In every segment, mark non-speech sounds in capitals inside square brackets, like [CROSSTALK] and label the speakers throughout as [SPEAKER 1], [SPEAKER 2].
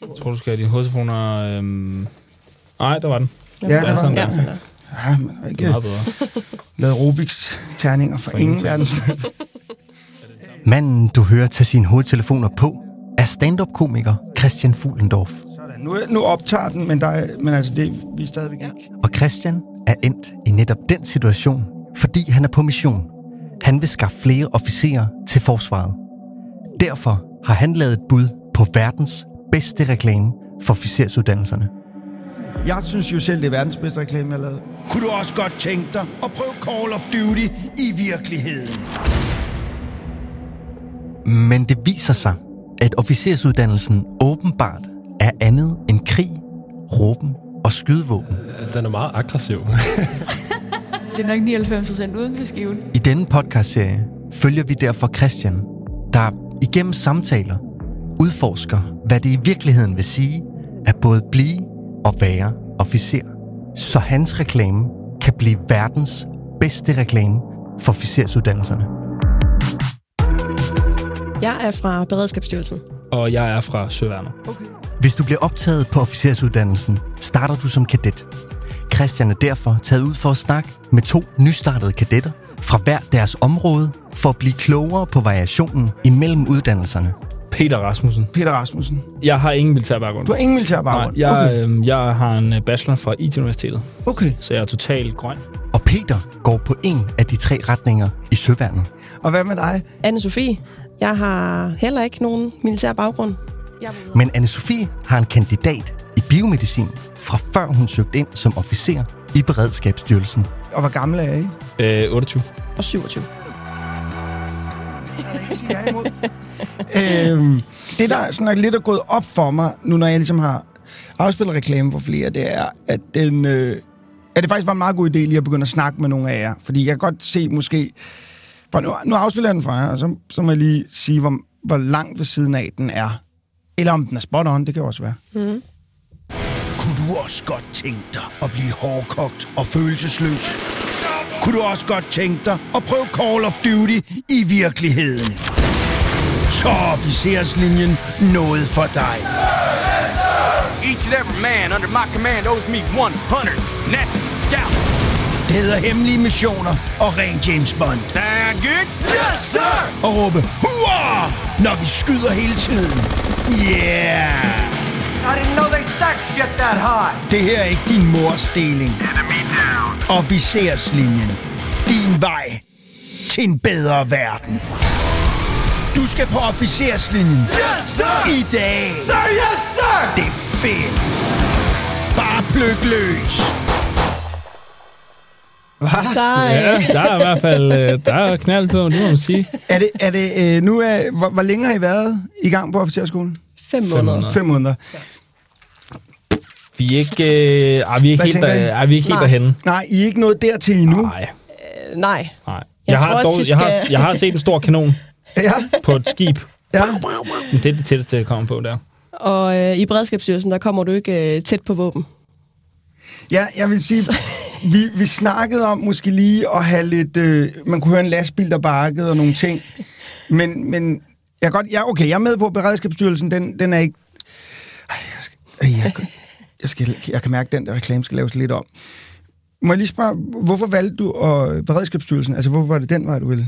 [SPEAKER 1] Jeg tror, du skal have dine hovedtelefoner... Øhm... Nej, der var den.
[SPEAKER 2] Ja, der var
[SPEAKER 1] sådan
[SPEAKER 2] den.
[SPEAKER 1] der.
[SPEAKER 3] Ja, der.
[SPEAKER 2] Ja, men har
[SPEAKER 1] Det er
[SPEAKER 2] ikke
[SPEAKER 1] meget bedre.
[SPEAKER 2] lavet Rubiks terninger for,
[SPEAKER 1] For
[SPEAKER 2] ingen verdens
[SPEAKER 4] Manden, du hører tage sine hovedtelefoner på, er stand-up-komiker Christian Fuglendorf.
[SPEAKER 2] Sådan. Nu, nu optager den, men, der er, men altså, det, vi er stadigvæk ikke.
[SPEAKER 4] Og Christian er endt i netop den situation, fordi han er på mission. Han vil skaffe flere officerer til forsvaret. Derfor har han lavet et bud på verdens bedste reklame for officersuddannelserne.
[SPEAKER 2] Jeg synes jo selv, det er verdens bedste reklame, jeg har lavet. Kunne du også godt tænke dig at prøve Call of Duty i virkeligheden?
[SPEAKER 4] Men det viser sig, at officersuddannelsen åbenbart er andet end krig, råben og skydevåben.
[SPEAKER 5] Den er meget aggressiv. [LAUGHS]
[SPEAKER 6] Det er nok 99 procent uden til skiven.
[SPEAKER 4] I denne podcastserie følger vi derfor Christian, der igennem samtaler udforsker, hvad det i virkeligheden vil sige at både blive og være officer. Så hans reklame kan blive verdens bedste reklame for officersuddannelserne.
[SPEAKER 3] Jeg er fra Beredskabsstyrelsen.
[SPEAKER 1] Og jeg er fra Søværnet.
[SPEAKER 4] Hvis du bliver optaget på officersuddannelsen, starter du som kadet. Christian er derfor taget ud for at snakke med to nystartede kadetter fra hver deres område for at blive klogere på variationen imellem uddannelserne.
[SPEAKER 1] Peter Rasmussen.
[SPEAKER 2] Peter Rasmussen.
[SPEAKER 1] Jeg har ingen militær baggrund.
[SPEAKER 2] Du har ingen militær
[SPEAKER 1] Nej,
[SPEAKER 2] baggrund?
[SPEAKER 1] jeg,
[SPEAKER 2] Okay.
[SPEAKER 1] øhm, jeg har en øh, bachelor fra IT-universitetet,
[SPEAKER 2] okay.
[SPEAKER 1] så jeg er totalt grøn.
[SPEAKER 4] Og Peter går på en af de tre retninger i søværnet.
[SPEAKER 2] Og hvad med dig?
[SPEAKER 3] Anne-Sophie. Jeg har heller ikke nogen militær baggrund. Jeg
[SPEAKER 4] Men anne-Sophie har en kandidat i biomedicin fra før hun søgte ind som officer i Beredskabsstyrelsen.
[SPEAKER 2] Og hvor gammel er I?
[SPEAKER 1] Øh, 28.
[SPEAKER 3] og 27.
[SPEAKER 2] Jeg er imod. Øhm, det, der sådan er lidt er gået op for mig, nu når jeg ligesom har afspillet reklame for flere, det er, at, den, øh, at det faktisk var en meget god idé lige at begynde at snakke med nogle af jer. Fordi jeg kan godt se måske... For nu, nu afspiller jeg den for jer, og så, så må jeg lige sige, hvor, hvor langt ved siden af den er. Eller om den er spot on, det kan jo også være.
[SPEAKER 3] Mm.
[SPEAKER 2] Kunne du også godt tænke dig at blive hårdkogt og følelsesløs? Kunne du også godt tænke dig at prøve Call of Duty i virkeligheden? Så er officerslinjen noget for dig.
[SPEAKER 7] Each and every man under my command owes me 100 natural scouts.
[SPEAKER 2] Det hedder hemmelige missioner og ren James Bond.
[SPEAKER 7] Sound good? Yes, sir!
[SPEAKER 2] Og råbe hurra, når vi skyder hele tiden. Yeah!
[SPEAKER 8] I didn't know they stacked shit that high.
[SPEAKER 2] Det her er ikke din mors deling. Officerslinjen. Din vej til en bedre verden. Du skal på officerslinjen.
[SPEAKER 7] Yes, sir!
[SPEAKER 2] I dag.
[SPEAKER 7] Sir, yes, sir!
[SPEAKER 2] Det er fedt. Bare pløk løs.
[SPEAKER 3] Der,
[SPEAKER 1] Ja,
[SPEAKER 3] øh,
[SPEAKER 1] der er i hvert fald øh, der er knald på, det må man sige.
[SPEAKER 2] Er det, er det øh, nu er, hvor, hvor længe har I været i gang på officerskolen?
[SPEAKER 3] fem måneder.
[SPEAKER 2] Fem måneder.
[SPEAKER 1] Vi er ikke, øh, vi er ikke
[SPEAKER 2] Hvad
[SPEAKER 1] helt, der, ej, vi er ikke helt
[SPEAKER 3] Nej.
[SPEAKER 1] derhenne.
[SPEAKER 2] Nej, I er ikke nået dertil endnu.
[SPEAKER 1] Nej,
[SPEAKER 3] Øh, nej.
[SPEAKER 1] nej.
[SPEAKER 3] Jeg
[SPEAKER 1] Jeg, har, dog,
[SPEAKER 3] vi
[SPEAKER 1] jeg, har,
[SPEAKER 3] skal-
[SPEAKER 1] jeg har set en stor kanon
[SPEAKER 2] Ja,
[SPEAKER 1] på et skib.
[SPEAKER 2] ja.
[SPEAKER 1] Men det er det tætteste, jeg kommer på der.
[SPEAKER 3] Og øh, i Beredskabsstyrelsen, der kommer du ikke øh, tæt på våben.
[SPEAKER 2] Ja, jeg vil sige, vi, vi snakkede om måske lige at have lidt... Øh, man kunne høre en lastbil, der bakkede og nogle ting. Men, men jeg, godt, ja, okay, jeg er med på, at Beredskabsstyrelsen, den, den er ikke... Ej, jeg, skal, ej, jeg, jeg, skal, jeg kan mærke, at den der reklame skal laves lidt om. Må jeg lige spørge, hvorfor valgte du og Beredskabsstyrelsen? Altså, hvorfor var det den vej, du ville?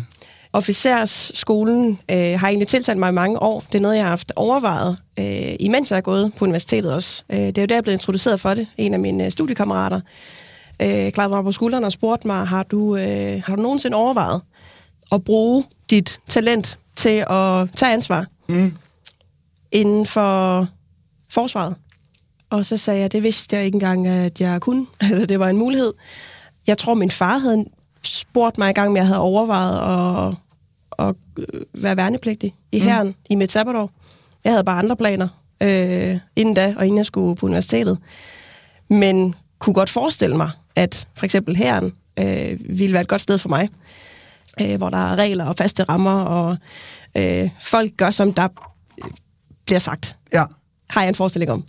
[SPEAKER 3] Officersskolen øh, har egentlig tiltalt mig i mange år. Det er noget, jeg har haft overvejet, øh, imens jeg er gået på universitetet også. Øh, det er jo der, jeg blevet introduceret for det. En af mine øh, studiekammerater øh, klarede mig på skulderen og spurgte mig, har du, øh, har du nogensinde overvejet at bruge dit talent til at tage ansvar
[SPEAKER 2] Mm.
[SPEAKER 3] inden for forsvaret? Og så sagde jeg, det vidste jeg ikke engang, at jeg kunne, eller [LAUGHS] det var en mulighed. Jeg tror, min far havde spurgt mig i gang med, at jeg havde overvejet at, at øh, være værnepligtig i herren mm. i mit sabbatår. Jeg havde bare andre planer øh, inden da, og inden jeg skulle på universitetet. Men kunne godt forestille mig, at for eksempel herren øh, ville være et godt sted for mig, øh, hvor der er regler og faste rammer, og øh, folk gør, som der bliver sagt.
[SPEAKER 2] Ja.
[SPEAKER 3] Har jeg en forestilling om.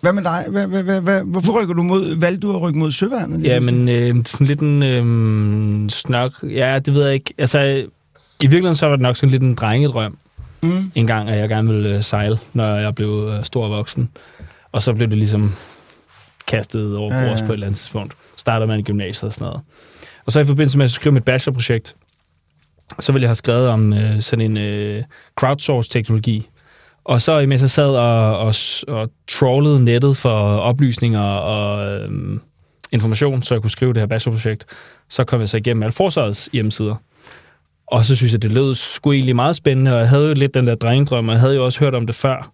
[SPEAKER 2] Hvad med dig? Hvad, hvad, hvad, hvad, hvorfor rykker du mod, valgte du at rykke mod søværnet?
[SPEAKER 1] Ja, men øh, sådan lidt en øh, snak. Ja, det ved jeg ikke. Altså, i virkeligheden så var det nok sådan lidt en drengedrøm.
[SPEAKER 2] Mm.
[SPEAKER 1] En gang, at jeg gerne ville øh, sejle, når jeg blev øh, stor og voksen. Og så blev det ligesom kastet over
[SPEAKER 2] ja.
[SPEAKER 1] ja. på et eller andet tidspunkt. Starter man i gymnasiet og sådan noget. Og så i forbindelse med at skrive mit bachelorprojekt, så ville jeg have skrevet om øh, sådan en øh, crowdsource-teknologi. Og så imens jeg sad og, og, og trawlede nettet for oplysninger og øhm, information, så jeg kunne skrive det her bachelorprojekt, så kom jeg så igennem alle forsvarets hjemmesider. Og så synes jeg, det lød sgu egentlig meget spændende, og jeg havde jo lidt den der drengedrøm, og jeg havde jo også hørt om det før.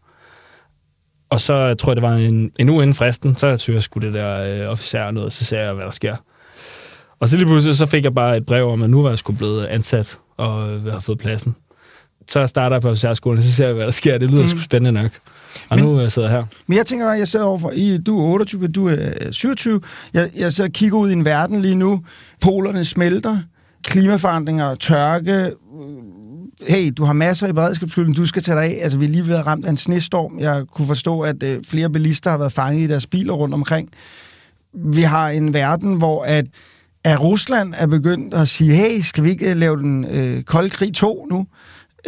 [SPEAKER 1] Og så jeg tror jeg, det var en, en uge inden fristen, så synes jeg sgu det der øh, officer noget, så ser jeg, hvad der sker. Og så lige pludselig, så fik jeg bare et brev om, at nu var jeg sgu blevet ansat, og jeg havde fået pladsen. Så jeg starter på officerskolen, så ser jeg, hvad der sker. Det lyder mm. sgu spændende nok. Og
[SPEAKER 2] Men-
[SPEAKER 1] nu øh, sidder jeg her.
[SPEAKER 2] Men jeg tænker bare, jeg sidder overfor, I, du er 28, du er øh, 27. Jeg, jeg sidder og kigger ud i en verden lige nu. Polerne smelter, klimaforandringer, tørke. Hey, du har masser i beredskabsskylden, du skal tage dig af. Altså, vi er lige ved at ramt af en snestorm. Jeg kunne forstå, at øh, flere bilister har været fanget i deres biler rundt omkring. Vi har en verden, hvor at, at Rusland er begyndt at sige, hey, skal vi ikke øh, lave den øh, kolde krig 2 nu?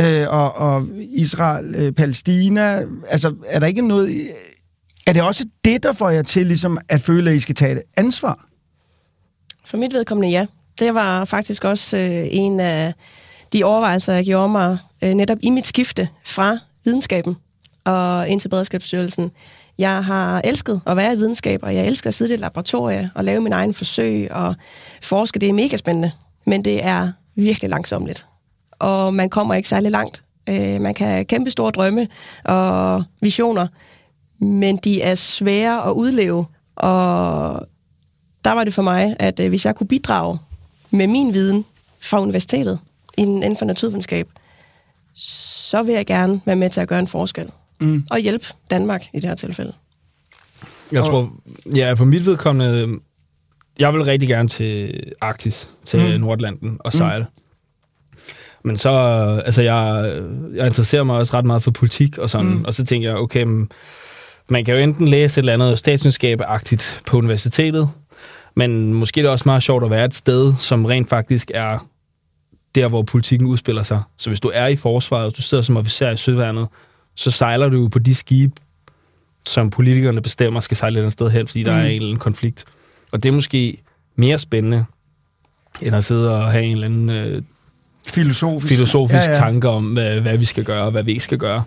[SPEAKER 2] Øh, og, og Israel, øh, Palæstina, altså er der ikke noget... Er det også det, der får jer til ligesom at føle, at I skal tage et ansvar?
[SPEAKER 3] For mit vedkommende, ja. Det var faktisk også øh, en af de overvejelser, jeg gjorde mig øh, netop i mit skifte fra videnskaben og ind til Beredskabsstyrelsen. Jeg har elsket at være i videnskab, og jeg elsker at sidde i et laboratorie og lave min egen forsøg og forske. Det er mega spændende, men det er virkelig langsomligt. Og man kommer ikke særlig langt. Øh, man kan have kæmpe store drømme og visioner, men de er svære at udleve. Og der var det for mig, at øh, hvis jeg kunne bidrage med min viden fra universitetet inden inden for naturvidenskab, så vil jeg gerne være med til at gøre en forskel. Mm. Og hjælpe Danmark i det her tilfælde.
[SPEAKER 1] Jeg tror, ja, for mit vedkommende, jeg vil rigtig gerne til Arktis, til mm. Nordlanden og sejle. Mm. Men så, altså jeg, jeg interesserer mig også ret meget for politik og sådan, mm. og så tænker jeg, okay, man kan jo enten læse et eller andet statsvidenskab-agtigt på universitetet, men måske er det også meget sjovt at være et sted, som rent faktisk er der, hvor politikken udspiller sig. Så hvis du er i forsvaret, og du sidder som officer i Søværnet, så sejler du på de skibe, som politikerne bestemmer skal sejle et andet sted hen, fordi der er en eller anden konflikt. Og det er måske mere spændende, end at sidde og have en eller anden øh,
[SPEAKER 2] Filosofisk.
[SPEAKER 1] filosofisk ja, ja. tanke om, hvad, hvad vi skal gøre og hvad vi ikke skal gøre.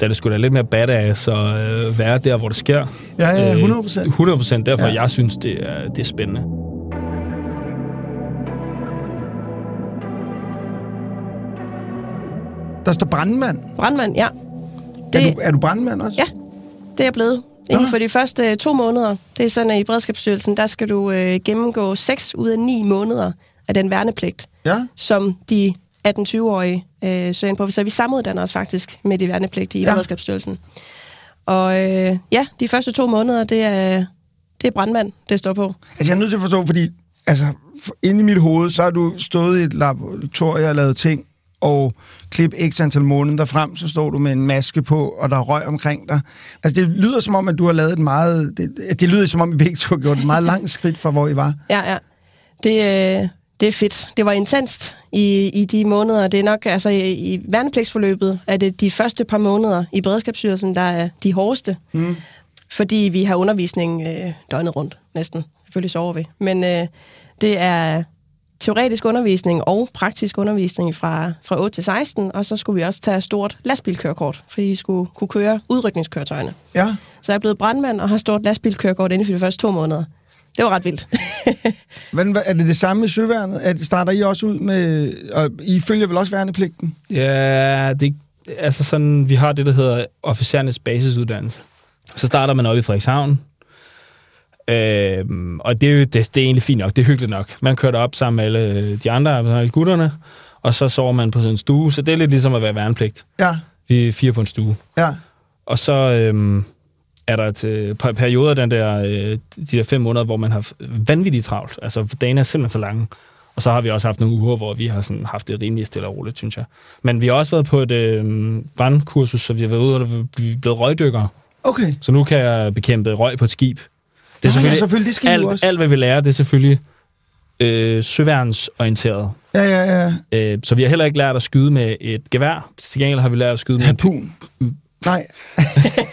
[SPEAKER 1] Da det skulle da lidt mere badass at øh, være der, hvor det sker.
[SPEAKER 2] Ja, ja, 100
[SPEAKER 1] Øh, 100 procent. Derfor
[SPEAKER 2] Ja.
[SPEAKER 1] ja. jeg synes, det er, det er spændende.
[SPEAKER 2] Der står brandmand.
[SPEAKER 3] Brandmand, ja.
[SPEAKER 2] Det... Er, du, er du brandmand også?
[SPEAKER 3] Ja, det er jeg blevet. Inden for de første øh, to måneder, det er sådan, at i Beredskabsstyrelsen, der skal du øh, gennemgå 6 ud af 9 måneder af den værnepligt,
[SPEAKER 2] Ja.
[SPEAKER 3] som de 18-20-årige øh, søger ind på. Så vi samuddanner os faktisk med de værnepligtige i
[SPEAKER 2] Ja.
[SPEAKER 3] Beredskabsstyrelsen. Og øh, ja, de første to måneder, det er, det er brandmand, det står på.
[SPEAKER 2] Altså, jeg er nødt til at forstå, fordi altså, inde i mit hoved, så har du stået i et laboratorium og lavet ting, og klip x antal måneder frem, så står du med en maske på, og der er røg omkring dig. Altså, det lyder som om, at du har lavet et meget... Det, det lyder som om, I begge to har gjort et meget langt skridt fra, hvor I var.
[SPEAKER 3] Ja, ja. Det, øh, det er fedt. Det var intenst i, i de måneder. Det er nok, altså i, i værnepligtsforløbet, er det de første par måneder i Beredskabsstyrelsen, der er de hårdeste. Mm. Fordi vi har undervisning øh, døgnet rundt, næsten. Selvfølgelig sover vi. Men øh, det er teoretisk undervisning og praktisk undervisning fra, fra 8 til 16, og så skulle vi også tage stort lastbilkørekort, fordi vi skulle kunne køre udrykningskøretøjerne.
[SPEAKER 2] Ja.
[SPEAKER 3] Så jeg er blevet brandmand og har stort lastbilkørekort inden for de første to måneder. Det var ret vildt. [LAUGHS]
[SPEAKER 2] Hvordan, er det det samme i søværnet? At starter I også ud med... Og I følger vel også værnepligten?
[SPEAKER 1] Ja, det, altså sådan, vi har det, der hedder officerernes basisuddannelse. Så starter man op i Frederikshavn. Øhm, og det er jo det, det er egentlig fint nok, det er hyggeligt nok. Man kører op sammen med alle de andre, med alle gutterne, og så sover man på sådan en stue, så det er lidt ligesom at være værnepligt.
[SPEAKER 2] Ja.
[SPEAKER 1] Vi er fire på en stue.
[SPEAKER 2] Ja.
[SPEAKER 1] Og så øhm, er der par perioder, den der, øh, de der fem måneder, hvor man har vanvittigt travlt. Altså, dagene er simpelthen så lange. Og så har vi også haft nogle uger, hvor vi har sådan haft det rimelig stille og roligt, synes jeg. Men vi har også været på et øh, brandkursus, så vi har været ude og vi er blevet røgdykkere.
[SPEAKER 2] Okay.
[SPEAKER 1] Så nu kan jeg bekæmpe røg på et skib. Det
[SPEAKER 2] Nå ja, selvfølgelig, det skal
[SPEAKER 1] alt,
[SPEAKER 2] også.
[SPEAKER 1] alt, hvad vi lærer, det er selvfølgelig øh, søværnsorienteret.
[SPEAKER 2] Ja, ja, ja.
[SPEAKER 1] Øh, så vi har heller ikke lært at skyde med et gevær. Til gengæld har vi lært at skyde med en
[SPEAKER 2] Harpun. Nej. [LAUGHS]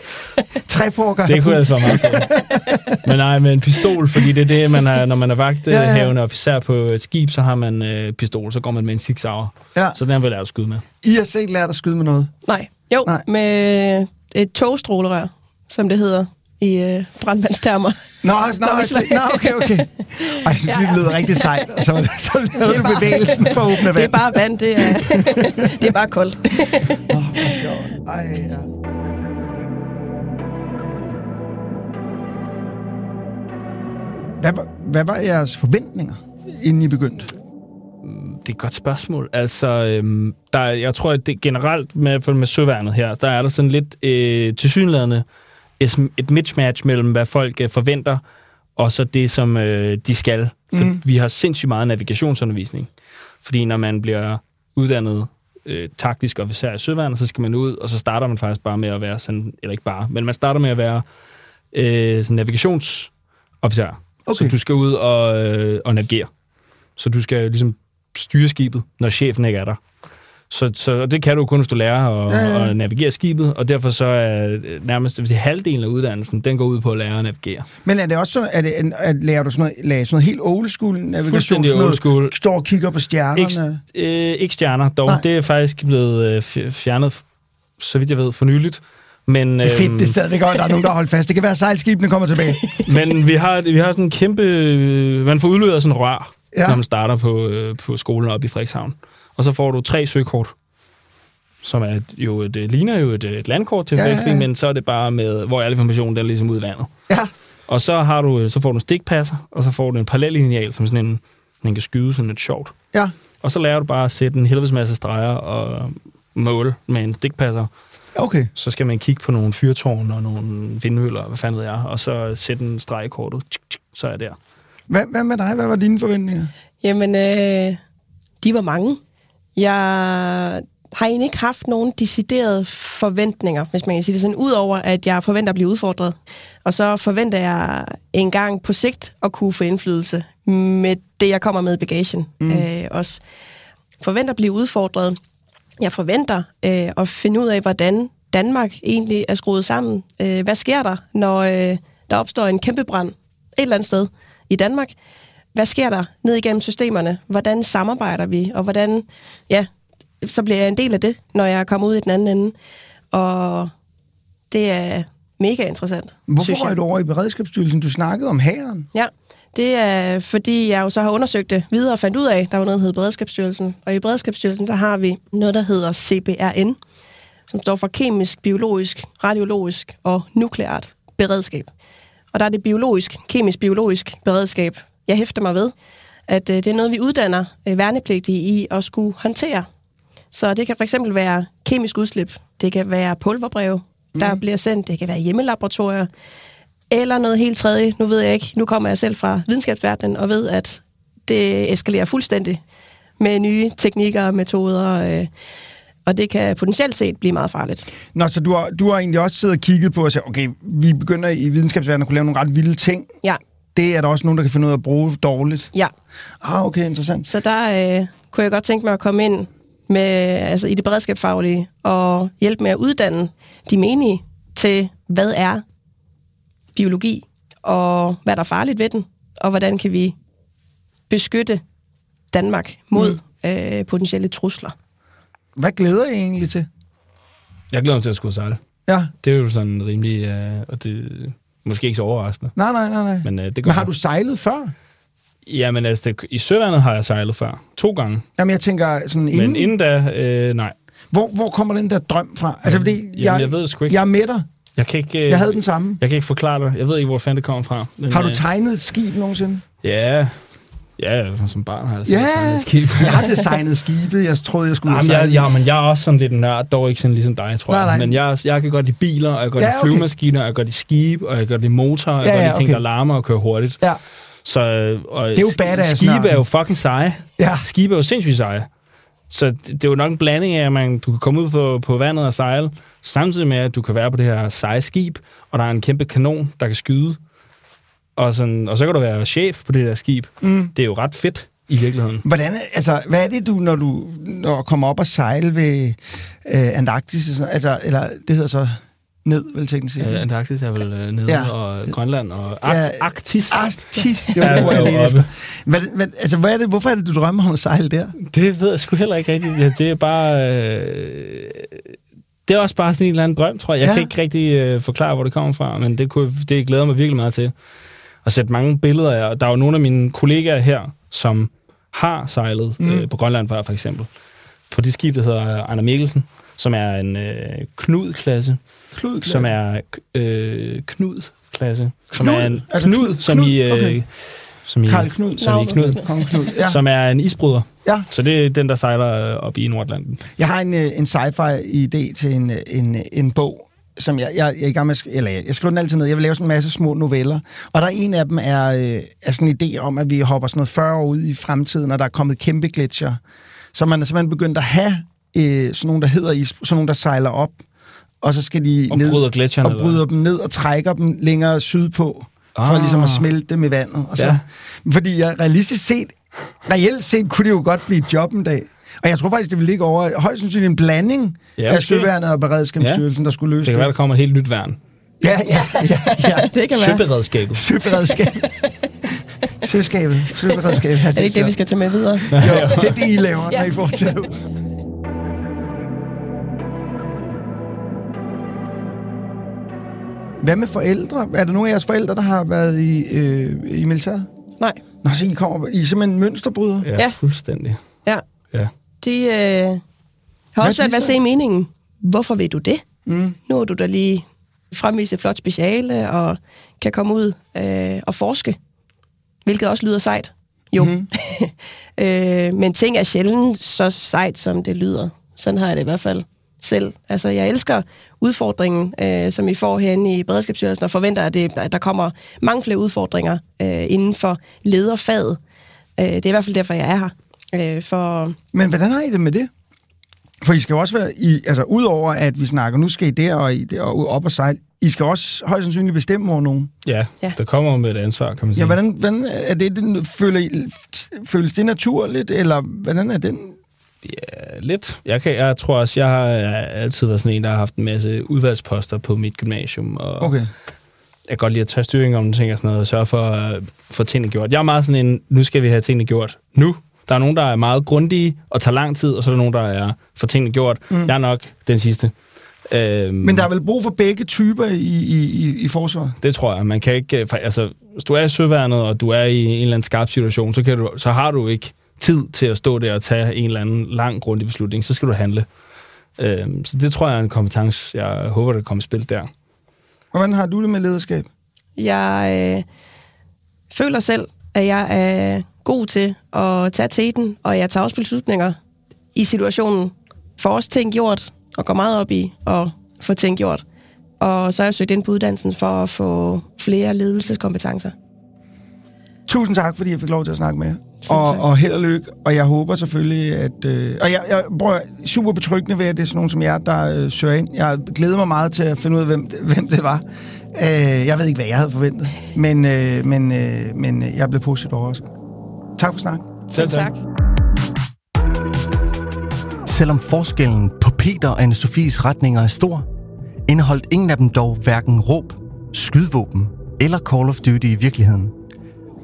[SPEAKER 2] Træforker.
[SPEAKER 1] Det kunne ellers være meget fedt. Men nej, med en pistol, fordi det er det, man er, når man er vagthavende officer på et skib, så har man øh, pistol, så går man med en zigzagger.
[SPEAKER 2] Ja.
[SPEAKER 1] Så den har vi lært at skyde med.
[SPEAKER 2] I har selv lært at skyde med noget.
[SPEAKER 3] Nej. Jo,
[SPEAKER 2] Nej.
[SPEAKER 3] Med et togstrålerør, som det hedder i øh, brandmandstermer.
[SPEAKER 2] Nå, altså, nå, altså, nå okay, okay. Ej, jeg synes, det lyder rigtig sejt. Og [LAUGHS] så, så lavede du bevægelsen for at åbne vand.
[SPEAKER 3] Det er bare vand, det er, [LAUGHS] det er bare koldt.
[SPEAKER 2] Åh, hvor sjovt. Ej, ja. Hvad var, hvad var jeres forventninger, inden I begyndte?
[SPEAKER 1] Det er et godt spørgsmål. Altså, øhm, der, er- jeg tror, at det generelt med, med søværnet her, der er der sådan lidt øh, tilsyneladende et, et mismatch mellem, hvad folk øh, forventer, og så det, som øh, de skal. For mm. vi har sindssygt meget navigationsundervisning. Fordi når man bliver uddannet øh, taktisk officer i søværnet, så skal man ud, og så starter man faktisk bare med at være sådan, eller ikke bare, men man starter med at være øh, sådan navigationsofficer.
[SPEAKER 2] Okay.
[SPEAKER 1] Så du skal ud og, øh, og navigere. Så du skal ligesom styre skibet, når chefen ikke er der. Så, så det kan du kun, hvis du lærer at,
[SPEAKER 2] Ja,
[SPEAKER 1] ja, at navigere skibet, og derfor så er øh, nærmest det vil sige, halvdelen af uddannelsen, den går ud på at lære at navigere.
[SPEAKER 2] Men er det også sådan, at, det, at lærer du sådan noget, lærer sådan noget helt old school navigation?
[SPEAKER 1] Fuldstændig
[SPEAKER 2] sådan
[SPEAKER 1] old school.
[SPEAKER 2] Står og kigger på stjernerne?
[SPEAKER 1] Ikke, øh, ikke stjerner, dog.
[SPEAKER 2] Nej.
[SPEAKER 1] Det er faktisk blevet øh, fj- fjernet, så vidt jeg ved, for nyligt. Men,
[SPEAKER 2] Det er fedt,
[SPEAKER 1] øhm,
[SPEAKER 2] det er stadigvæk godt, der er nogen, der holdt fast. Det kan være, at sejlskibene kommer tilbage. [LAUGHS]
[SPEAKER 1] Men vi har, vi har sådan en kæmpe... øh, Man får udløbet sådan en rør,
[SPEAKER 2] Ja.
[SPEAKER 1] ja. når man starter på, øh, på skolen op i Frederikshavn. Og så får du tre søkort, som er et, jo, det ligner jo et, et landkort til
[SPEAKER 2] Ja, ja,
[SPEAKER 1] forveksling,
[SPEAKER 2] ja.
[SPEAKER 1] men så er det bare med, hvor al informationen den er ligesom ud i vandet.
[SPEAKER 2] Ja.
[SPEAKER 1] Og så, har du, så får du en stikpasser, og så får du en parallellineal, som sådan en, man kan skyde sådan lidt sjovt.
[SPEAKER 2] Ja.
[SPEAKER 1] Og så lærer du bare at sætte en helvedes masse streger og måle med en stikpasser.
[SPEAKER 2] Okay.
[SPEAKER 1] Så skal man kigge på nogle fyrtårn og nogle vindmøller, hvad fanden ved jeg, og så sætte en streg i kortet. Så er jeg der.
[SPEAKER 2] Hvad, hvad med dig? Hvad var dine forventninger?
[SPEAKER 3] Jamen, øh, de var mange. Jeg har egentlig ikke haft nogen deciderede forventninger, hvis man kan sige det sådan, udover at jeg forventer at blive udfordret. Og så forventer jeg en gang på sigt at kunne få indflydelse med det, jeg kommer med i bagagen mm. øh, også. Forventer at blive udfordret. Jeg forventer øh, at finde ud af, hvordan Danmark egentlig er skruet sammen. Øh, hvad sker der, når øh, der opstår en kæmpe brand et eller andet sted i Danmark? Hvad sker der ned igennem systemerne? Hvordan samarbejder vi? Og hvordan, ja, så bliver jeg en del af det, når jeg kommer ud i den anden ende. Og det er mega interessant.
[SPEAKER 2] Hvorfor er du over i Beredskabsstyrelsen? Du snakkede om hæren.
[SPEAKER 3] Ja, det er fordi, jeg jo så har undersøgt det videre og fandt ud af, der var noget, der hedder Beredskabsstyrelsen. Og i Beredskabsstyrelsen, der har vi noget, der hedder CBRN, som står for Kemisk, Biologisk, Radiologisk og Nukleart Beredskab. Og der er det biologisk, kemisk-biologisk beredskab, jeg hæfter mig ved, at øh, det er noget, vi uddanner øh, værnepligtige i at skulle håndtere. Så det kan for eksempel være kemisk udslip, det kan være pulverbreve, der mm. bliver sendt, det kan være hjemmelaboratorier, eller noget helt tredje. Nu ved jeg ikke, nu kommer jeg selv fra videnskabsverdenen og ved, at det eskalerer fuldstændig med nye teknikker og metoder, øh, og det kan potentielt set blive meget farligt.
[SPEAKER 2] Nå, så du har, du har egentlig også siddet og kigget på og sagt, okay, vi begynder i videnskabsverdenen at kunne lave nogle ret vilde ting.
[SPEAKER 3] Ja,
[SPEAKER 2] Det er der også nogen, der kan finde ud af at bruge dårligt.
[SPEAKER 3] ja.
[SPEAKER 2] Ah, okay, interessant.
[SPEAKER 3] Så der øh, kunne jeg godt tænke mig at komme ind med, altså i det beredskabsfaglige og hjælpe med at uddanne de menige til, hvad er biologi, og hvad der er farligt ved den, og hvordan kan vi beskytte Danmark mod mm. øh, potentielle trusler.
[SPEAKER 2] Hvad glæder I egentlig til?
[SPEAKER 1] Jeg glæder mig til at skulle sejle.
[SPEAKER 2] Ja,
[SPEAKER 1] Det er jo sådan rimelig, øh, og det er måske ikke så overraskende.
[SPEAKER 2] nej, nej, nej, nej.
[SPEAKER 1] Men, øh, det
[SPEAKER 2] Men har du sejlet før?
[SPEAKER 1] Jamen altså, det, i Sølandet har jeg sejlet før. To gange.
[SPEAKER 2] Jamen, jeg tænker sådan inden...
[SPEAKER 1] Men inden da, øh, nej.
[SPEAKER 2] Hvor, hvor kommer den der drøm fra? Altså, fordi
[SPEAKER 1] Jamen, jeg ved det sgu ikke.
[SPEAKER 2] Jeg er med dig.
[SPEAKER 1] Jeg kan ikke... Øh,
[SPEAKER 2] Jeg havde den samme.
[SPEAKER 1] Jeg kan ikke forklare det. Jeg ved ikke, hvor fanden det kommer fra. Men,
[SPEAKER 2] Har du
[SPEAKER 1] øh,
[SPEAKER 2] tegnet et skib nogensinde?
[SPEAKER 1] Ja, ja, som barn har jeg
[SPEAKER 2] Ja,
[SPEAKER 1] tegnet et skib. [LAUGHS]
[SPEAKER 2] jeg har designet skibe. Jeg troede, jeg skulle
[SPEAKER 1] Jamen, jeg, ja, men jeg er også sådan lidt nørd, dog ikke sådan ligesom dig, tror
[SPEAKER 2] Nej,
[SPEAKER 1] jeg.
[SPEAKER 2] nej.
[SPEAKER 1] Men jeg, jeg kan godt lide biler, og jeg kan godt
[SPEAKER 2] Ja,
[SPEAKER 1] lide
[SPEAKER 2] okay.
[SPEAKER 1] flyvemaskiner, og jeg kan godt lide skib, og jeg kan godt lide motorer, og jeg
[SPEAKER 2] Ja,
[SPEAKER 1] kan
[SPEAKER 2] ja,
[SPEAKER 1] godt lide ting,
[SPEAKER 2] okay.
[SPEAKER 1] der larmer og kører hurtigt.
[SPEAKER 2] Ja,
[SPEAKER 1] Så, øh, og
[SPEAKER 2] Det er jo badass,
[SPEAKER 1] Skibe er jo fucking seje.
[SPEAKER 2] Ja.
[SPEAKER 1] Skibe er jo sindssygt seje. Så det, det er jo nok en blanding af, at man, du kan komme ud på, på vandet og sejle, samtidig med, at du kan være på det her seje skib, og der er en kæmpe kanon, der kan skyde. Og, sådan, og så kan du være chef på det der skib. Mm. Det er jo ret fedt i virkeligheden.
[SPEAKER 2] Hvordan, altså, hvad er det, du, når du når kommer op og sejle ved øh, Antarktis? Altså, eller det hedder så ned, vel teknisk set.
[SPEAKER 1] Øh, Antarktis er vel øh, nede,
[SPEAKER 2] Ja.
[SPEAKER 1] ja. og Grønland og
[SPEAKER 2] Ja,
[SPEAKER 1] Art- Arktis.
[SPEAKER 2] Arktis, det var
[SPEAKER 1] Ja,
[SPEAKER 2] det, hvor jeg ledte efter. Hvad, hvad, altså, hvad er det, hvorfor er det, du drømmer om at sejle der?
[SPEAKER 1] Det ved jeg sgu heller ikke rigtigt. Ja, det er bare... Øh, det er også bare sådan en eller anden drøm, tror jeg. Jeg
[SPEAKER 2] Ja.
[SPEAKER 1] ja. kan ikke rigtig øh, forklare, hvor det kommer fra, men det, kunne, det glæder mig virkelig meget til. At sætte mange billeder af. Og Der er jo nogle af mine kollegaer her, som har sejlet mm. øh, på Grønland for, for eksempel. På det skib, der hedder Ejner Mikkelsen, som er en øh, Knud-klasse. Som er øh, Knud-klasse. Som
[SPEAKER 2] Knud?
[SPEAKER 1] er en
[SPEAKER 2] Altså
[SPEAKER 1] Knud,
[SPEAKER 2] Knud,
[SPEAKER 1] som
[SPEAKER 2] Knud,
[SPEAKER 1] i... Øh,
[SPEAKER 2] okay.
[SPEAKER 1] som i,
[SPEAKER 2] Karl Knud.
[SPEAKER 1] som i. Knud.
[SPEAKER 2] Kong Knud, ja.
[SPEAKER 1] Som er en isbryder.
[SPEAKER 2] Ja.
[SPEAKER 1] Så det er den, der sejler øh, op i Nordatlanten.
[SPEAKER 2] Jeg har en, øh, en sci-fi-idé til en, øh, en, en bog, som jeg, jeg, jeg er i gang med, at sk- eller jeg jeg skriver den altid ned. Jeg vil lave sådan en masse små noveller. Og der er en af dem er, er sådan en idé om, at vi hopper sådan noget 40 år ud i fremtiden, og der er kommet kæmpe gletsjer. Så man er simpelthen begyndt at have øh, sådan nogle, der hedder is, sådan nogle, der sejler op, og så skal de
[SPEAKER 1] Og
[SPEAKER 2] ned
[SPEAKER 1] bryder gletsjerne,
[SPEAKER 2] og
[SPEAKER 1] eller
[SPEAKER 2] bryder dem ned og trækker dem længere sydpå, for
[SPEAKER 1] Ah.
[SPEAKER 2] ligesom at smelte dem i vandet. Og så,
[SPEAKER 1] Ja.
[SPEAKER 2] Fordi jeg, realistisk set, reelt set kunne det jo godt blive et job en dag. Og jeg tror faktisk, det ville ligge over højst sandsynligt en blanding
[SPEAKER 1] Ja,
[SPEAKER 2] ja, af. Søværnet og Beredskabsstyrelsen, ja. der skulle løse
[SPEAKER 1] Det
[SPEAKER 2] det.
[SPEAKER 1] kan være, der kommer et helt nyt værn.
[SPEAKER 2] Ja, ja, ja. ja. [LAUGHS]
[SPEAKER 3] Det kan være.
[SPEAKER 1] Søberedskabet.
[SPEAKER 2] Søberedskab. [LAUGHS] Søskabet. Søberedskab. Ja,
[SPEAKER 3] Er det ikke det, vi skal tage med videre?
[SPEAKER 2] Jo, det er det, I laver, når. I fortsætter. [LAUGHS] Hvad med forældre? Er der nogen af jeres forældre, der har været i, øh, i militæret?
[SPEAKER 3] Nej.
[SPEAKER 2] Nå, så I kommer, I er simpelthen mønsterbryder?
[SPEAKER 1] Ja,
[SPEAKER 3] Ja.
[SPEAKER 1] fuldstændig.
[SPEAKER 3] Ja.
[SPEAKER 1] Ja.
[SPEAKER 3] De øh, har
[SPEAKER 2] Hvad
[SPEAKER 3] også været
[SPEAKER 2] de
[SPEAKER 3] ved at se meningen. Hvorfor vil du det?
[SPEAKER 2] Mm.
[SPEAKER 3] Nu er du da lige fremvise et flot speciale og kan komme ud øh, og forske. Hvilket også lyder sejt. Jo. Mm. [LAUGHS] øh, men ting er sjældent så sejt, som det lyder. Sådan har jeg det i hvert fald selv. Altså, jeg elsker udfordringen, øh, som vi får herinde i Beredskabsstyrelsen, og forventer, at, det, at der kommer mange flere udfordringer øh, inden for lederfaget. Øh, det er i hvert fald derfor, jeg er her. Øh, for
[SPEAKER 2] Men hvordan har I det med det? For I skal jo også være, i, altså udover at vi snakker, nu skal I der og, I der, og op og sejle, I skal også højst sandsynligt bestemme over nogen.
[SPEAKER 1] Ja,
[SPEAKER 3] Ja.
[SPEAKER 1] ja. der kommer med et ansvar, kan man sige.
[SPEAKER 2] Ja, hvordan, hvordan er det, den, føler I, føles det naturligt, eller hvordan er den?
[SPEAKER 1] Ja, lidt. Jeg, kan, jeg tror også, jeg har altid været sådan en, der har haft en masse udvalgsposter på mit gymnasium, og
[SPEAKER 2] Okay.
[SPEAKER 1] jeg kan godt lide at tage styring om ting og sådan noget, og sørge for at få tingene gjort. Jeg er meget sådan en, nu skal vi have tingene gjort nu. Der er nogen, der er meget grundige og tager lang tid, og så er der nogen, der er for tingene gjort. Mm. Jeg er nok den sidste. Øhm,
[SPEAKER 2] Men der er vel brug for begge typer i, i, i, i forsvaret?
[SPEAKER 1] Det tror jeg. Man kan ikke... For, altså, hvis du er i søværnet, og du er i en eller anden skarp situation, så, kan du, så har du ikke tid til at stå der og tage en eller anden lang, grundig beslutning. Så skal du handle. Øhm, så det tror jeg er en kompetence, jeg håber, der kommer i spil der.
[SPEAKER 2] Hvordan har du det med lederskab?
[SPEAKER 3] Jeg øh, føler selv, at jeg er god til at tage teten, og jeg tager også beslutninger i situationen. Får også ting gjort, og går meget op i at få ting gjort. Og så har jeg søgt ind på uddannelsen for at få flere ledelseskompetencer.
[SPEAKER 2] Tusind tak, fordi jeg fik lov til at snakke med jer. Og, og held og lykke. Og jeg håber selvfølgelig, at... Øh, og jeg, jeg prøver super betryggende ved, at det er sådan nogen som jer, der øh, søger ind. Jeg glæder mig meget til at finde ud af, hvem, det- [LAUGHS] hvem det var. Øh, jeg ved ikke, hvad jeg havde forventet. Men, øh, men, øh, men jeg blev positivt overrasket. Tak for snakken.
[SPEAKER 1] Selv
[SPEAKER 3] tak.
[SPEAKER 4] Selvom forskellen på Peter og Anne-Sophies retninger er stor, indeholdt ingen af dem dog hverken råb, skydvåben eller Call of Duty i virkeligheden.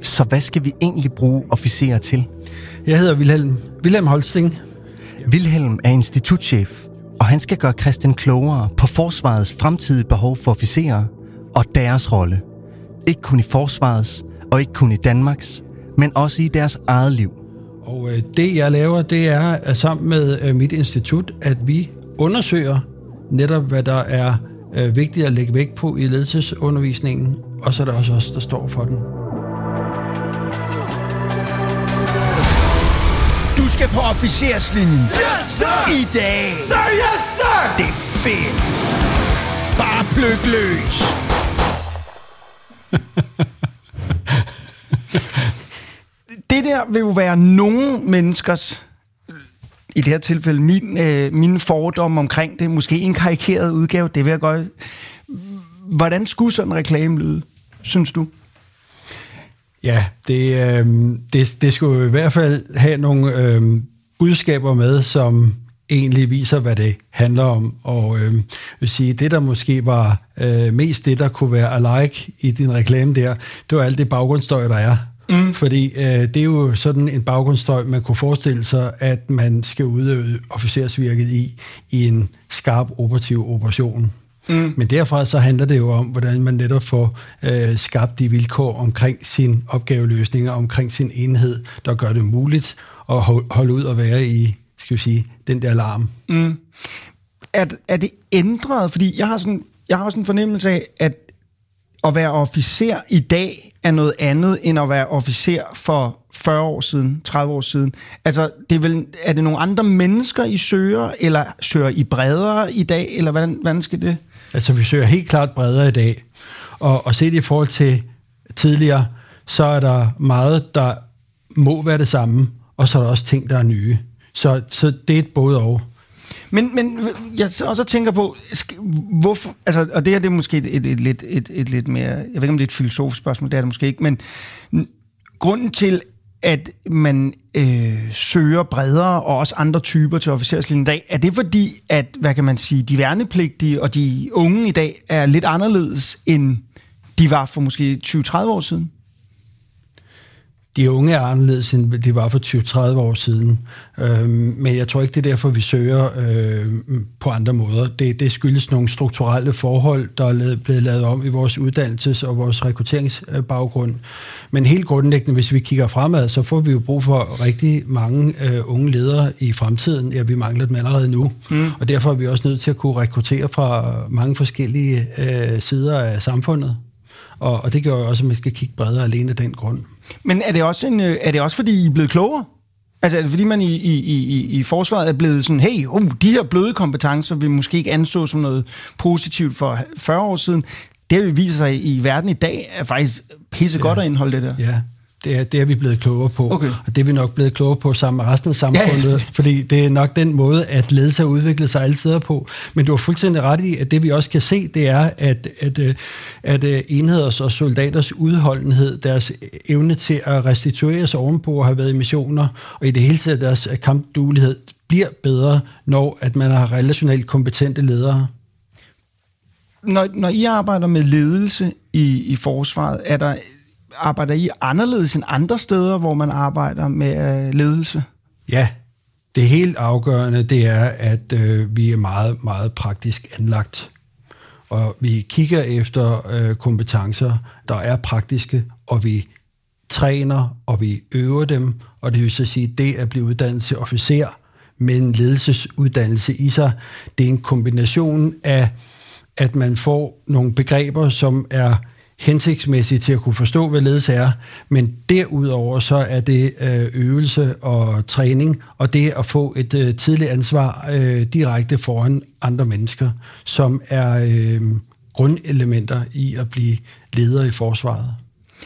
[SPEAKER 4] Så hvad skal vi egentlig bruge officerer til?
[SPEAKER 5] Jeg hedder Wilhelm, Wilhelm Holsting.
[SPEAKER 4] Wilhelm er institutchef, og han skal gøre Christian klogere på forsvarets fremtidige behov for officerer og deres rolle. Ikke kun i forsvarets, og ikke kun i Danmarks, men også i deres eget liv.
[SPEAKER 5] Og øh, det, jeg laver, det er at sammen med øh, mit institut, at vi undersøger netop, hvad der er øh, vigtigt at lægge vægt på i ledelsesundervisningen, og så er der også os, der står for den.
[SPEAKER 2] Du skal på officerslinjen. Yes, sir! I dag. Sir, yes, sir! Det er fedt. Bare pløk løs. [LAUGHS] det der vil jo være nogle menneskers, i det her tilfælde min, øh, mine fordomme omkring det, måske en karikeret udgave, det vil jeg godt... Hvordan skulle sådan en reklame lyde, synes du?
[SPEAKER 5] Ja, det, øh, det, det skulle i hvert fald have nogle øh, budskaber med, som egentlig viser, hvad det handler om. Og øh, vil sige, det der måske var øh, mest det, der kunne være alike i din reklame der, det var alt det baggrundsstøj, der er. Mm. Fordi øh, det er jo sådan en baggrundsstøj, man kunne forestille sig, at man skal udøve officersvirket i, i en skarp operativ operation. Mm. Men derfra så handler det jo om, hvordan man netop får øh, skabt de vilkår omkring sin opgaveløsning og omkring sin enhed, der gør det muligt at holde ud og være i, skal vi sige, den der alarm.
[SPEAKER 2] Mm. Er, er det ændret? Fordi jeg har, sådan, jeg har sådan en fornemmelse af, at at være officer i dag er noget andet, end at være officer for 40 år siden, 30 år siden. Altså, det er, vel, er det nogle andre mennesker, I søger, eller søger I bredere i dag, eller hvordan, hvordan skal det?
[SPEAKER 5] Altså, vi søger helt klart bredere i dag. Og, og set i forhold til tidligere, så er der meget, der må være det samme, og så er der også ting, der er nye. Så, så det er et både og.
[SPEAKER 2] Men, men jeg også tænker på, hvorfor, altså, og det her det er måske et, et, et, et, et, et lidt mere, jeg ved ikke om det er et filosofisk spørgsmål, det er det måske ikke, men grunden til, at man øh, søger bredere og også andre typer til officerslinjen i dag, er det fordi, at, hvad kan man sige, de værnepligtige og de unge i dag er lidt anderledes, end de var for måske 20-30 år siden?
[SPEAKER 5] De unge er anderledes, end de var for 20-30 år siden. Øhm, men jeg tror ikke, det er derfor, vi søger øh, på andre måder. Det, det skyldes nogle strukturelle forhold, der er blevet lavet om i vores uddannelses- og vores rekrutteringsbaggrund. Men helt grundlæggende, hvis vi kigger fremad, så får vi jo brug for rigtig mange øh, unge ledere i fremtiden. Ja, vi mangler dem allerede nu. Mm. Og derfor er vi også nødt til at kunne rekruttere fra mange forskellige øh, sider af samfundet. Og, og det gør jo også, at man skal kigge bredere alene af den grund.
[SPEAKER 2] Men er det også, en, øh, er det også fordi I er blevet klogere? Altså er det fordi man i, i, i, i forsvaret er blevet sådan, hey, uh, de her bløde kompetencer, vi måske ikke anså som noget positivt for 40 år siden, det viser sig i verden i dag, er faktisk pisse godt ja. at indeholde det der.
[SPEAKER 5] Ja, det er, det er vi blevet klogere på,
[SPEAKER 2] okay.
[SPEAKER 5] og det er vi nok blevet klogere på sammen med resten af samfundet, ja, fordi det er nok den måde, at ledelse har udviklet sig alle steder på. Men du har fuldstændig ret i, at det vi også kan se, det er, at, at, øh, at øh, enheders og soldaters udholdenhed, deres evne til at restituere sig ovenpå at have været i missioner, og i det hele taget deres kampduelighed, bliver bedre, når at man har relationelt kompetente ledere.
[SPEAKER 2] Når, når I arbejder med ledelse i, i forsvaret, er der arbejder I anderledes end andre steder, hvor man arbejder med øh, ledelse?
[SPEAKER 5] Ja, det helt afgørende, det er, at øh, vi er meget, meget praktisk anlagt. Og vi kigger efter øh, kompetencer, der er praktiske, og vi træner, og vi øver dem, og det vil så sige, det at blive uddannet til officer med en ledelsesuddannelse i sig, det er en kombination af, at man får nogle begreber, som er hensigtsmæssigt til at kunne forstå, hvad ledelse er, men derudover så er det øh, øvelse og træning, og det at få et øh, tidligt ansvar øh, direkte foran andre mennesker, som er øh, grundelementer i at blive leder i forsvaret.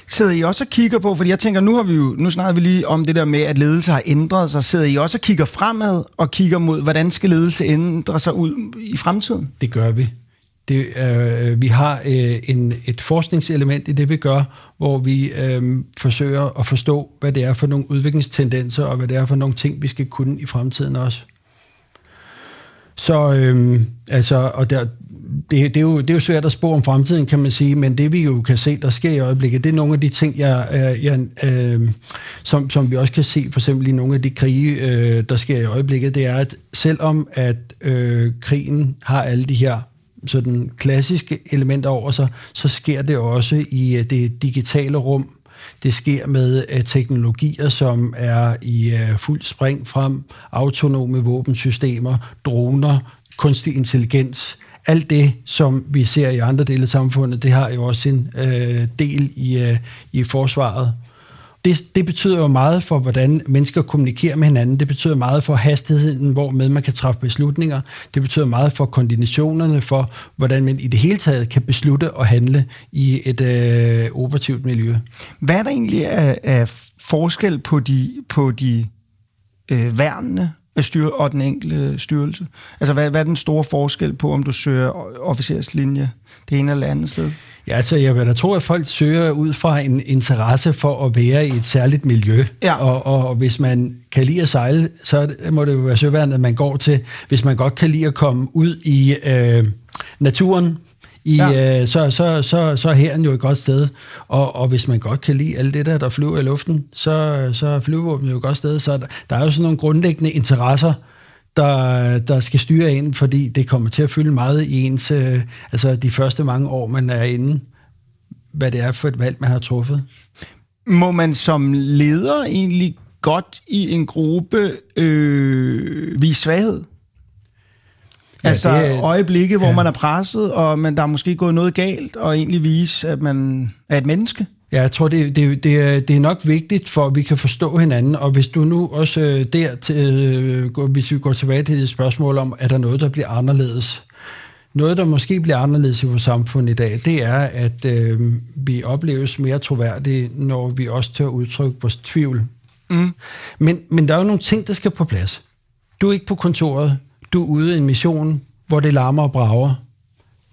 [SPEAKER 2] Sidder I også og kigger på, fordi jeg tænker, nu har vi jo, nu snakker vi lige om det der med, at ledelse har ændret sig. Sidder I også og kigger fremad og kigger mod, hvordan skal ledelse ændre sig ud i fremtiden?
[SPEAKER 5] Det gør vi. Det, øh, vi har øh, en, et forskningselement i det, vi gør, hvor vi øh, forsøger at forstå, hvad det er for nogle udviklingstendenser, og hvad det er for nogle ting, vi skal kunne i fremtiden også. Så øh, altså, og der, det, det, er jo, det er jo svært at spå om fremtiden, kan man sige, men det vi jo kan se, der sker i øjeblikket, det er nogle af de ting, jeg, øh, jeg, øh, som, som vi også kan se, for eksempel i nogle af de krige, øh, der sker i øjeblikket, det er, at selvom at øh, krigen har alle de her sådan klassiske elementer over sig, så sker det også i øh, det digitale rum. Det sker med uh, teknologier, som er i uh, fuld spring frem, autonome våbensystemer, droner, kunstig intelligens. Alt det, som vi ser i andre dele af samfundet, det har jo også en uh, del i, uh, i forsvaret det, det betyder jo meget for, hvordan mennesker kommunikerer med hinanden. Det betyder meget for hastigheden, hvor med man kan træffe beslutninger. Det betyder meget for koordinationerne, for hvordan man i det hele taget kan beslutte og handle i et øh, operativt miljø.
[SPEAKER 2] Hvad er der egentlig af, af forskel på de, på de øh, værnene styr, og den enkelte styrelse? Altså, hvad, hvad er den store forskel på, om du søger officerslinje det ene eller andet sted?
[SPEAKER 5] Ja, altså jeg vil da tro, at folk søger ud fra en interesse for at være i et særligt miljø.
[SPEAKER 2] Ja.
[SPEAKER 5] Og, og hvis man kan lide at sejle, så må det jo være søværnet, man går til. Hvis man godt kan lide at komme ud i øh, naturen, i,
[SPEAKER 2] Ja.
[SPEAKER 5] øh, så, så, så, så er herren jo et godt sted. Og, og hvis man godt kan lide alt det der, der flyver i luften, så, så er flyvevåbnet jo et godt sted. Så der, der er jo sådan nogle grundlæggende interesser, der, der skal styre en, fordi det kommer til at fylde meget i ens, øh, altså de første mange år, man er inde, hvad det er for et valg, man har truffet.
[SPEAKER 2] Må man som leder egentlig godt i en gruppe øh, vise svaghed?
[SPEAKER 5] Ja,
[SPEAKER 2] altså
[SPEAKER 5] det er-
[SPEAKER 2] øjeblikke, hvor
[SPEAKER 5] ja.
[SPEAKER 2] man er presset, og man, der er måske gået noget galt, og egentlig vise, at man er et menneske?
[SPEAKER 5] Ja, jeg tror, det, det, det, er, det er nok vigtigt, for at vi kan forstå hinanden, og hvis du nu også øh, der, til, øh, hvis vi går tilbage til et spørgsmål om, er der noget, der bliver anderledes? Noget, der måske bliver anderledes i vores samfund i dag, det er, at øh, vi opleves mere troværdige, når vi også tør udtrykke vores tvivl. Mm. Men, men der er jo nogle ting, der skal på plads. Du er ikke på kontoret, du er ude i en mission, hvor det larmer og brager,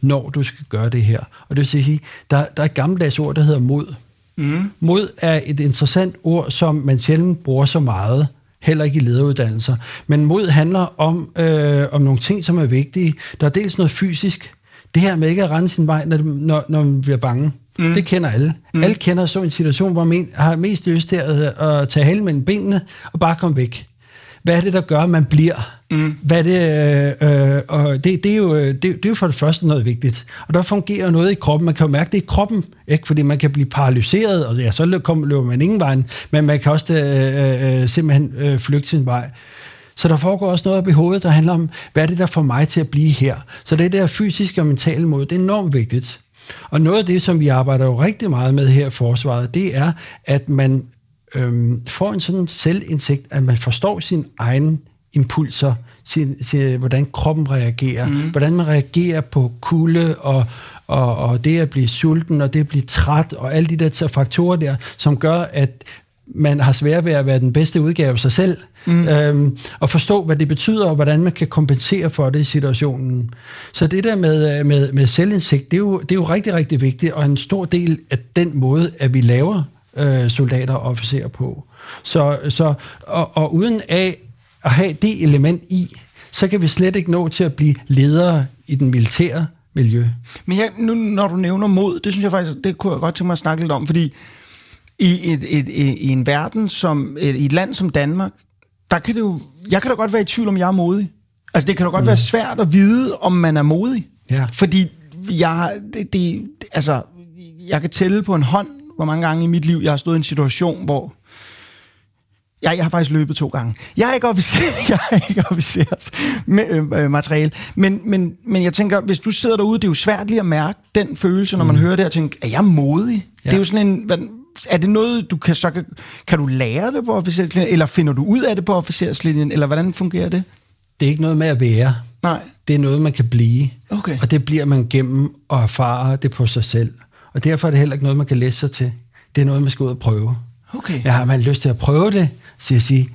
[SPEAKER 5] når du skal gøre det her. Og det vil sige, der, der er et gammeldags ord, der hedder mod. Mm. Mod er et interessant ord, som man sjældent bruger så meget, heller ikke i lederuddannelser. Men mod handler om, øh, om nogle ting, som er vigtige. Der er dels noget fysisk. Det her med ikke at rende sin vej, når, når, når man bliver bange. Mm. Det kender alle. Mm. Alle kender så en situation, hvor man har mest lyst til at, at tage hale mellem benene og bare komme væk. Hvad er det, der gør, at man bliver? Mm. Hvad det, øh, øh, og det, det, er jo, det, det er jo for det første noget vigtigt. Og der fungerer noget i kroppen. Man kan jo mærke det i kroppen, ikke? fordi man kan blive paralyseret, og ja, så løber man ingen vej, men man kan også øh, øh, simpelthen øh, flygte sin vej. Så der foregår også noget op i hovedet, der handler om, hvad er det, der får mig til at blive her? Så det der fysiske og mentale mod, det er enormt vigtigt. Og noget af det, som vi arbejder jo rigtig meget med her i forsvaret, det er, at man øhm, får en sådan selvindsigt, at man forstår sine egne impulser, sin, sin, hvordan kroppen reagerer, mm. hvordan man reagerer på kulde og, og, og det at blive sulten og det at blive træt og alle de der faktorer der, som gør, at man har svært ved at være den bedste udgave af sig selv, mm. øhm, og forstå, hvad det betyder, og hvordan man kan kompensere for det i situationen. Så det der med, øh, med, med selvindsigt, det er, jo, det er jo rigtig, rigtig vigtigt, og en stor del af den måde, at vi laver øh, soldater og officerer på. Så, så, og, og uden af at have det element i, så kan vi slet ikke nå til at blive ledere i den militære miljø.
[SPEAKER 2] Men jeg, nu, når du nævner mod, det synes jeg faktisk, det kunne jeg godt tænke mig at snakke lidt om, fordi i, et, et, et, i en verden som, et, i et land som Danmark, der kan det jo, jeg kan da godt være i tvivl om, jeg er modig. Altså det kan da godt mm. være svært at vide, om man er modig.
[SPEAKER 5] Ja.
[SPEAKER 2] Fordi jeg, det, det, altså, jeg kan tælle på en hånd, hvor mange gange i mit liv, jeg har stået i en situation, hvor Ja, jeg har faktisk løbet to gange. Jeg er ikke officer, [LAUGHS] jeg er ikke officeret med øh, øh, materiale. Men, men, men jeg tænker, hvis du sidder derude, det er jo svært lige at mærke den følelse, når man hører det, og tænker, er jeg modig? Ja. Det er jo sådan en... Hvad, er det noget, du kan, så kan, kan du lære det på officerslinjen, eller finder du ud af det på officerslinjen, eller hvordan fungerer det?
[SPEAKER 5] Det er ikke noget med at være.
[SPEAKER 2] Nej.
[SPEAKER 5] Det er noget, man kan blive.
[SPEAKER 2] Okay.
[SPEAKER 5] Og det bliver man gennem at erfare det på sig selv. Og derfor er det heller ikke noget, man kan læse sig til. Det er noget, man skal ud og prøve.
[SPEAKER 2] Okay.
[SPEAKER 5] Ja, har man lyst til at prøve det, så jeg sige,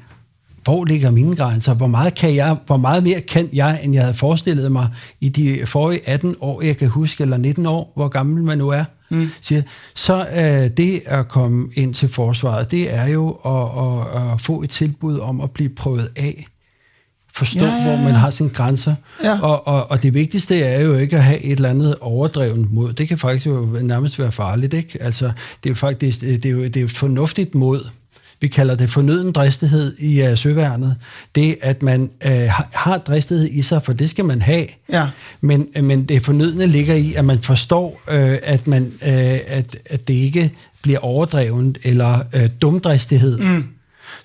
[SPEAKER 5] hvor ligger mine grænser? Hvor meget, kan jeg, hvor meget mere kan jeg, end jeg havde forestillet mig i de forrige 18 år, jeg kan huske, eller 19 år, hvor gammel man nu er? Mm. Siger, så øh, det at komme ind til forsvaret, det er jo at, at, at få et tilbud om at blive prøvet af. Forstå,
[SPEAKER 2] Ja,
[SPEAKER 5] ja,
[SPEAKER 2] ja,
[SPEAKER 5] hvor man har sine grænser.
[SPEAKER 2] Ja.
[SPEAKER 5] Og, og, og det vigtigste er jo ikke at have et eller andet overdrevet mod. Det kan faktisk jo nærmest være farligt. Ikke? Altså, det er faktisk det er jo, det er jo et fornuftigt mod. Vi kalder det fornøden dristighed i uh, søværnet. Det, at man uh, har, dristighed i sig, for det skal man have.
[SPEAKER 2] Ja.
[SPEAKER 5] Men, men det fornødne ligger i, at man forstår, uh, at, man, uh, at, at det ikke bliver overdrevet eller uh, dumdristighed. Mm.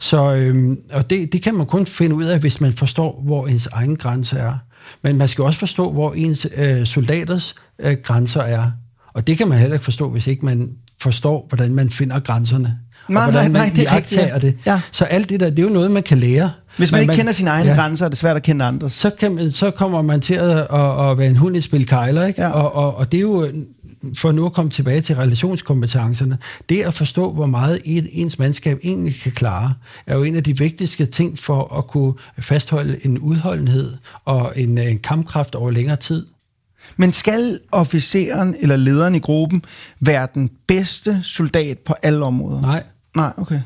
[SPEAKER 5] Så, øhm, og det, det kan man kun finde ud af, hvis man forstår, hvor ens egen grænse er. Men man skal også forstå, hvor ens øh, soldaters øh, grænser er. Og det kan man heller ikke forstå, hvis ikke man forstår, hvordan man finder grænserne.
[SPEAKER 2] Nej,
[SPEAKER 5] og hvordan
[SPEAKER 2] nej,
[SPEAKER 5] man
[SPEAKER 2] nej, det er rigtigt,
[SPEAKER 5] iagttager
[SPEAKER 2] ja.
[SPEAKER 5] det.
[SPEAKER 2] Ja.
[SPEAKER 5] Så alt det der, det er jo noget, man kan lære.
[SPEAKER 2] Hvis man
[SPEAKER 5] Men
[SPEAKER 2] ikke kender sine egne
[SPEAKER 5] ja.
[SPEAKER 2] grænser, er det svært at kende andres.
[SPEAKER 5] så, kan man, så kommer man til at, at, at være en hund i spil kejler, ikke?
[SPEAKER 2] Ja.
[SPEAKER 5] Og, og, og det er jo for nu at komme tilbage til relationskompetencerne, det at forstå, hvor meget et, ens mandskab egentlig kan klare, er jo en af de vigtigste ting for at kunne fastholde en udholdenhed og en, en kampkraft over længere tid.
[SPEAKER 2] Men skal officeren eller lederen i gruppen være den bedste soldat på alle områder?
[SPEAKER 5] Nej.
[SPEAKER 2] Nej, okay.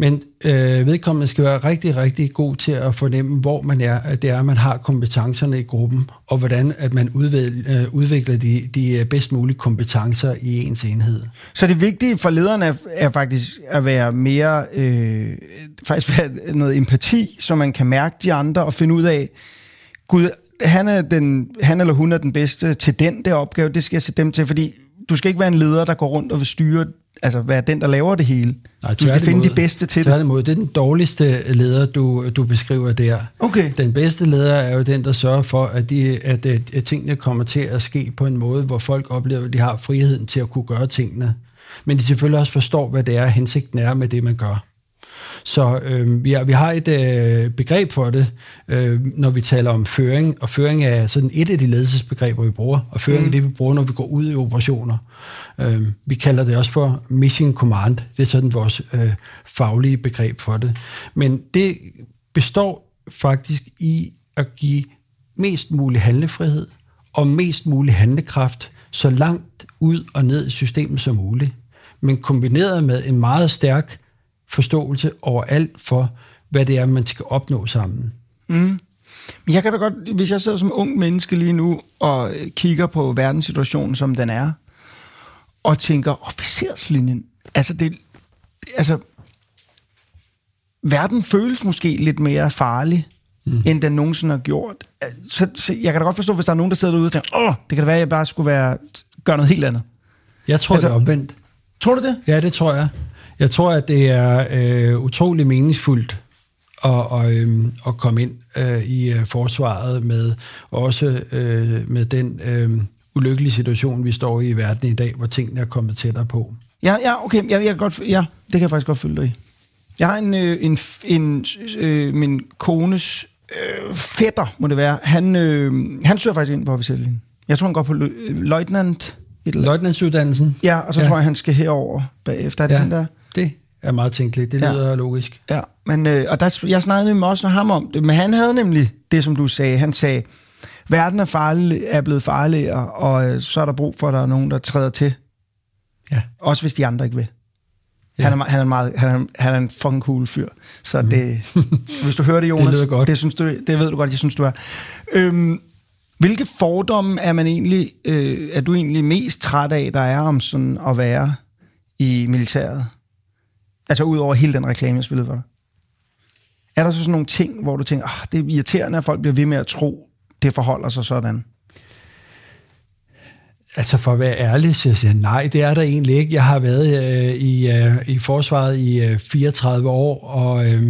[SPEAKER 5] Men øh, vedkommende skal være rigtig, rigtig god til at fornemme, hvor man er, at det er, at man har kompetencerne i gruppen, og hvordan at man udvikler, øh, udvikler de, de øh, bedst mulige kompetencer i ens enhed.
[SPEAKER 2] Så det vigtige for lederen er, er faktisk at være mere, øh, faktisk være noget empati, så man kan mærke de andre og finde ud af, gud, han, er den, han eller hun er den bedste til den der opgave, det skal jeg sætte dem til, fordi du skal ikke være en leder, der går rundt og vil styre, altså være den, der laver det hele.
[SPEAKER 5] Nej,
[SPEAKER 2] du skal finde de bedste til det.
[SPEAKER 5] Tværtimod, det er den dårligste leder, du, du beskriver der.
[SPEAKER 2] Okay.
[SPEAKER 5] Den bedste leder er jo den, der sørger for, at, de, at, at, at tingene kommer til at ske på en måde, hvor folk oplever, at de har friheden til at kunne gøre tingene. Men de selvfølgelig også forstår, hvad det er, hensigten er med det, man gør. Så øh, vi, har, vi har et øh, begreb for det, øh, når vi taler om føring, og føring er sådan et af de ledelsesbegreber, vi bruger, og føring mm. er det, vi bruger, når vi går ud i operationer. Øh, vi kalder det også for mission command, det er sådan vores øh, faglige begreb for det. Men det består faktisk i at give mest mulig handlefrihed og mest mulig handlekraft så langt ud og ned i systemet som muligt, men kombineret med en meget stærk forståelse overalt for, hvad det er, man skal opnå sammen.
[SPEAKER 2] Mm. Men jeg kan da godt, hvis jeg sidder som ung menneske lige nu og kigger på verdenssituationen, som den er, og tænker, officerslinjen, altså det, altså, verden føles måske lidt mere farlig, mm. end den nogensinde har gjort. Så, så jeg kan da godt forstå, hvis der er nogen, der sidder derude og tænker, åh, det kan da være, at jeg bare skulle være, gøre noget helt andet.
[SPEAKER 5] Jeg tror, altså, det er omvendt.
[SPEAKER 2] Tror du det?
[SPEAKER 5] Ja, det tror jeg. Jeg tror, at det er øh, utrolig meningsfuldt at, og, øh, at komme ind øh, i øh, forsvaret med også øh, med den øh, ulykkelige situation, vi står i i verden i dag, hvor tingene er kommet tættere på.
[SPEAKER 2] Ja, ja okay. Jeg, jeg kan godt, ja, det kan jeg faktisk godt følge dig i. Jeg har en, øh, en, en øh, min kones øh, fætter, må det være. Han, øh, han søger faktisk ind på officiellinjen. Jeg tror, han går på løjtnant.
[SPEAKER 5] Løjtnantsuddannelsen?
[SPEAKER 2] Ja, og så ja. tror jeg, han skal herover bagefter. Er det ja. sådan der?
[SPEAKER 5] Det er meget tænkeligt. Det lyder ja. logisk.
[SPEAKER 2] Ja, men, øh, og der, jeg snakkede med også med ham om det, men han havde nemlig det, som du sagde. Han sagde, verden er, farlig, er blevet farligere, og øh, så er der brug for, at der er nogen, der træder til.
[SPEAKER 5] Ja.
[SPEAKER 2] Også hvis de andre ikke vil. Ja. Han, er, han, er meget, han, er, han er en fucking cool fyr. Så mm. det, [LAUGHS] hvis du hører det, Jonas,
[SPEAKER 5] det, godt.
[SPEAKER 2] det, synes du, det ved du godt, jeg synes, du er. Øhm, hvilke fordomme er man egentlig, øh, er du egentlig mest træt af, der er om sådan at være i militæret? Altså ud over hele den reklame, jeg spillede for dig. Er der så sådan nogle ting, hvor du tænker, ah, det er irriterende, at folk bliver ved med at tro, det forholder sig sådan?
[SPEAKER 5] Altså for at være ærlig, så siger jeg, nej, det er der egentlig ikke. Jeg har været øh, i, øh, i forsvaret i øh, 34 år, og, øh,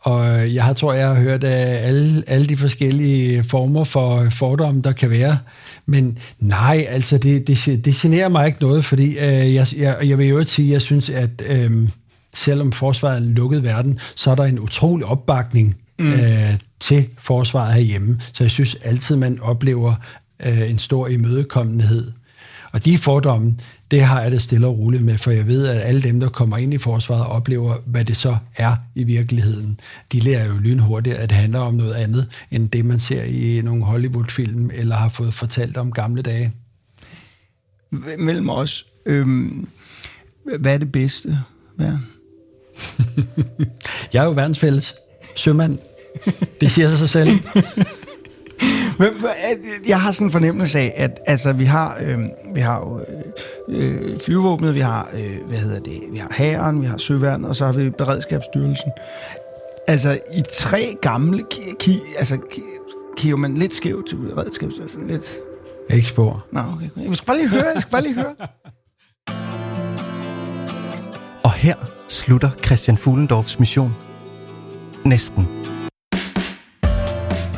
[SPEAKER 5] og jeg har, tror, jeg har hørt af alle, alle de forskellige former for øh, fordomme, der kan være. Men nej, altså det, det, det generer mig ikke noget, fordi øh, jeg, jeg, jeg vil jo ikke sige, at jeg synes, at øh, selvom forsvaret er en lukket verden, så er der en utrolig opbakning mm. øh, til forsvaret herhjemme. Så jeg synes altid, man oplever øh, en stor imødekommenhed. Og de fordomme, det har jeg det stille og roligt med, for jeg ved, at alle dem, der kommer ind i forsvaret, oplever, hvad det så er i virkeligheden. De lærer jo lynhurtigt, at det handler om noget andet, end det, man ser i nogle Hollywood-film, eller har fået fortalt om gamle dage.
[SPEAKER 2] Mellem os, øhm, hvad er det bedste, Hvad? [LAUGHS]
[SPEAKER 5] jeg er jo verdensfælles sømand. Det siger sig selv. [LAUGHS]
[SPEAKER 2] Men, jeg har sådan en fornemmelse af, at altså, vi har, øh, vi har jo, øh, flyvåbnet, vi har, øh, hvad hedder det, vi har hæren, vi har søværnet, og så har vi beredskabsstyrelsen. Altså, i tre gamle, ki, altså, kigger man lidt skævt til beredskabsstyrelsen, lidt...
[SPEAKER 5] Ikke spor.
[SPEAKER 2] Nå, okay. Jeg skal bare lige høre, jeg skal bare lige høre. [LAUGHS]
[SPEAKER 4] Her slutter Christian Fuglendorfs mission. Næsten.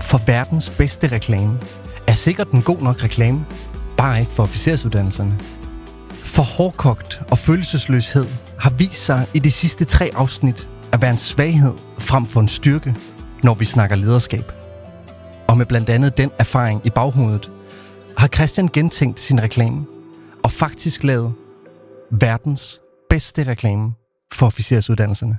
[SPEAKER 4] For verdens bedste reklame er sikkert en god nok reklame, bare ikke for officersuddannelserne. For hårdkogt og følelsesløshed har vist sig i de sidste tre afsnit at være en svaghed frem for en styrke, når vi snakker lederskab. Og med blandt andet den erfaring i baghovedet, har Christian gentænkt sin reklame og faktisk lavet verdens bedste reklame for officersuddannelserne.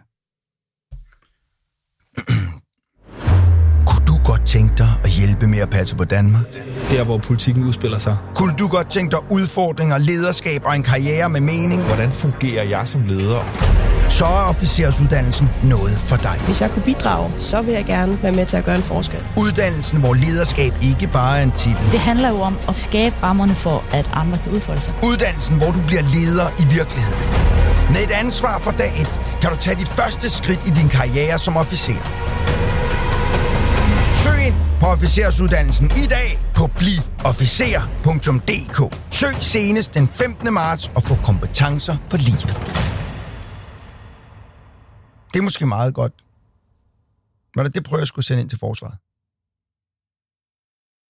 [SPEAKER 2] Kunne du godt tænke dig at hjælpe med at passe på Danmark?
[SPEAKER 1] Der, hvor politikken udspiller sig.
[SPEAKER 2] Kunne du godt tænke dig udfordringer, lederskab og en karriere med mening?
[SPEAKER 9] Hvordan fungerer jeg som leder?
[SPEAKER 2] Så er officersuddannelsen noget for dig.
[SPEAKER 3] Hvis jeg kunne bidrage, så vil jeg gerne være med til at gøre en forskel.
[SPEAKER 2] Uddannelsen, hvor lederskab ikke bare er en titel.
[SPEAKER 10] Det handler jo om at skabe rammerne for, at andre kan udfolde sig.
[SPEAKER 2] Uddannelsen, hvor du bliver leder i virkeligheden. Med et ansvar for dag 1 kan du tage dit første skridt i din karriere som officer. Søg ind på officersuddannelsen i dag på bliofficer.dk. Søg senest den 15. marts og få kompetencer for livet. Det er måske meget godt. Men det det, prøver jeg skulle sende ind til forsvaret?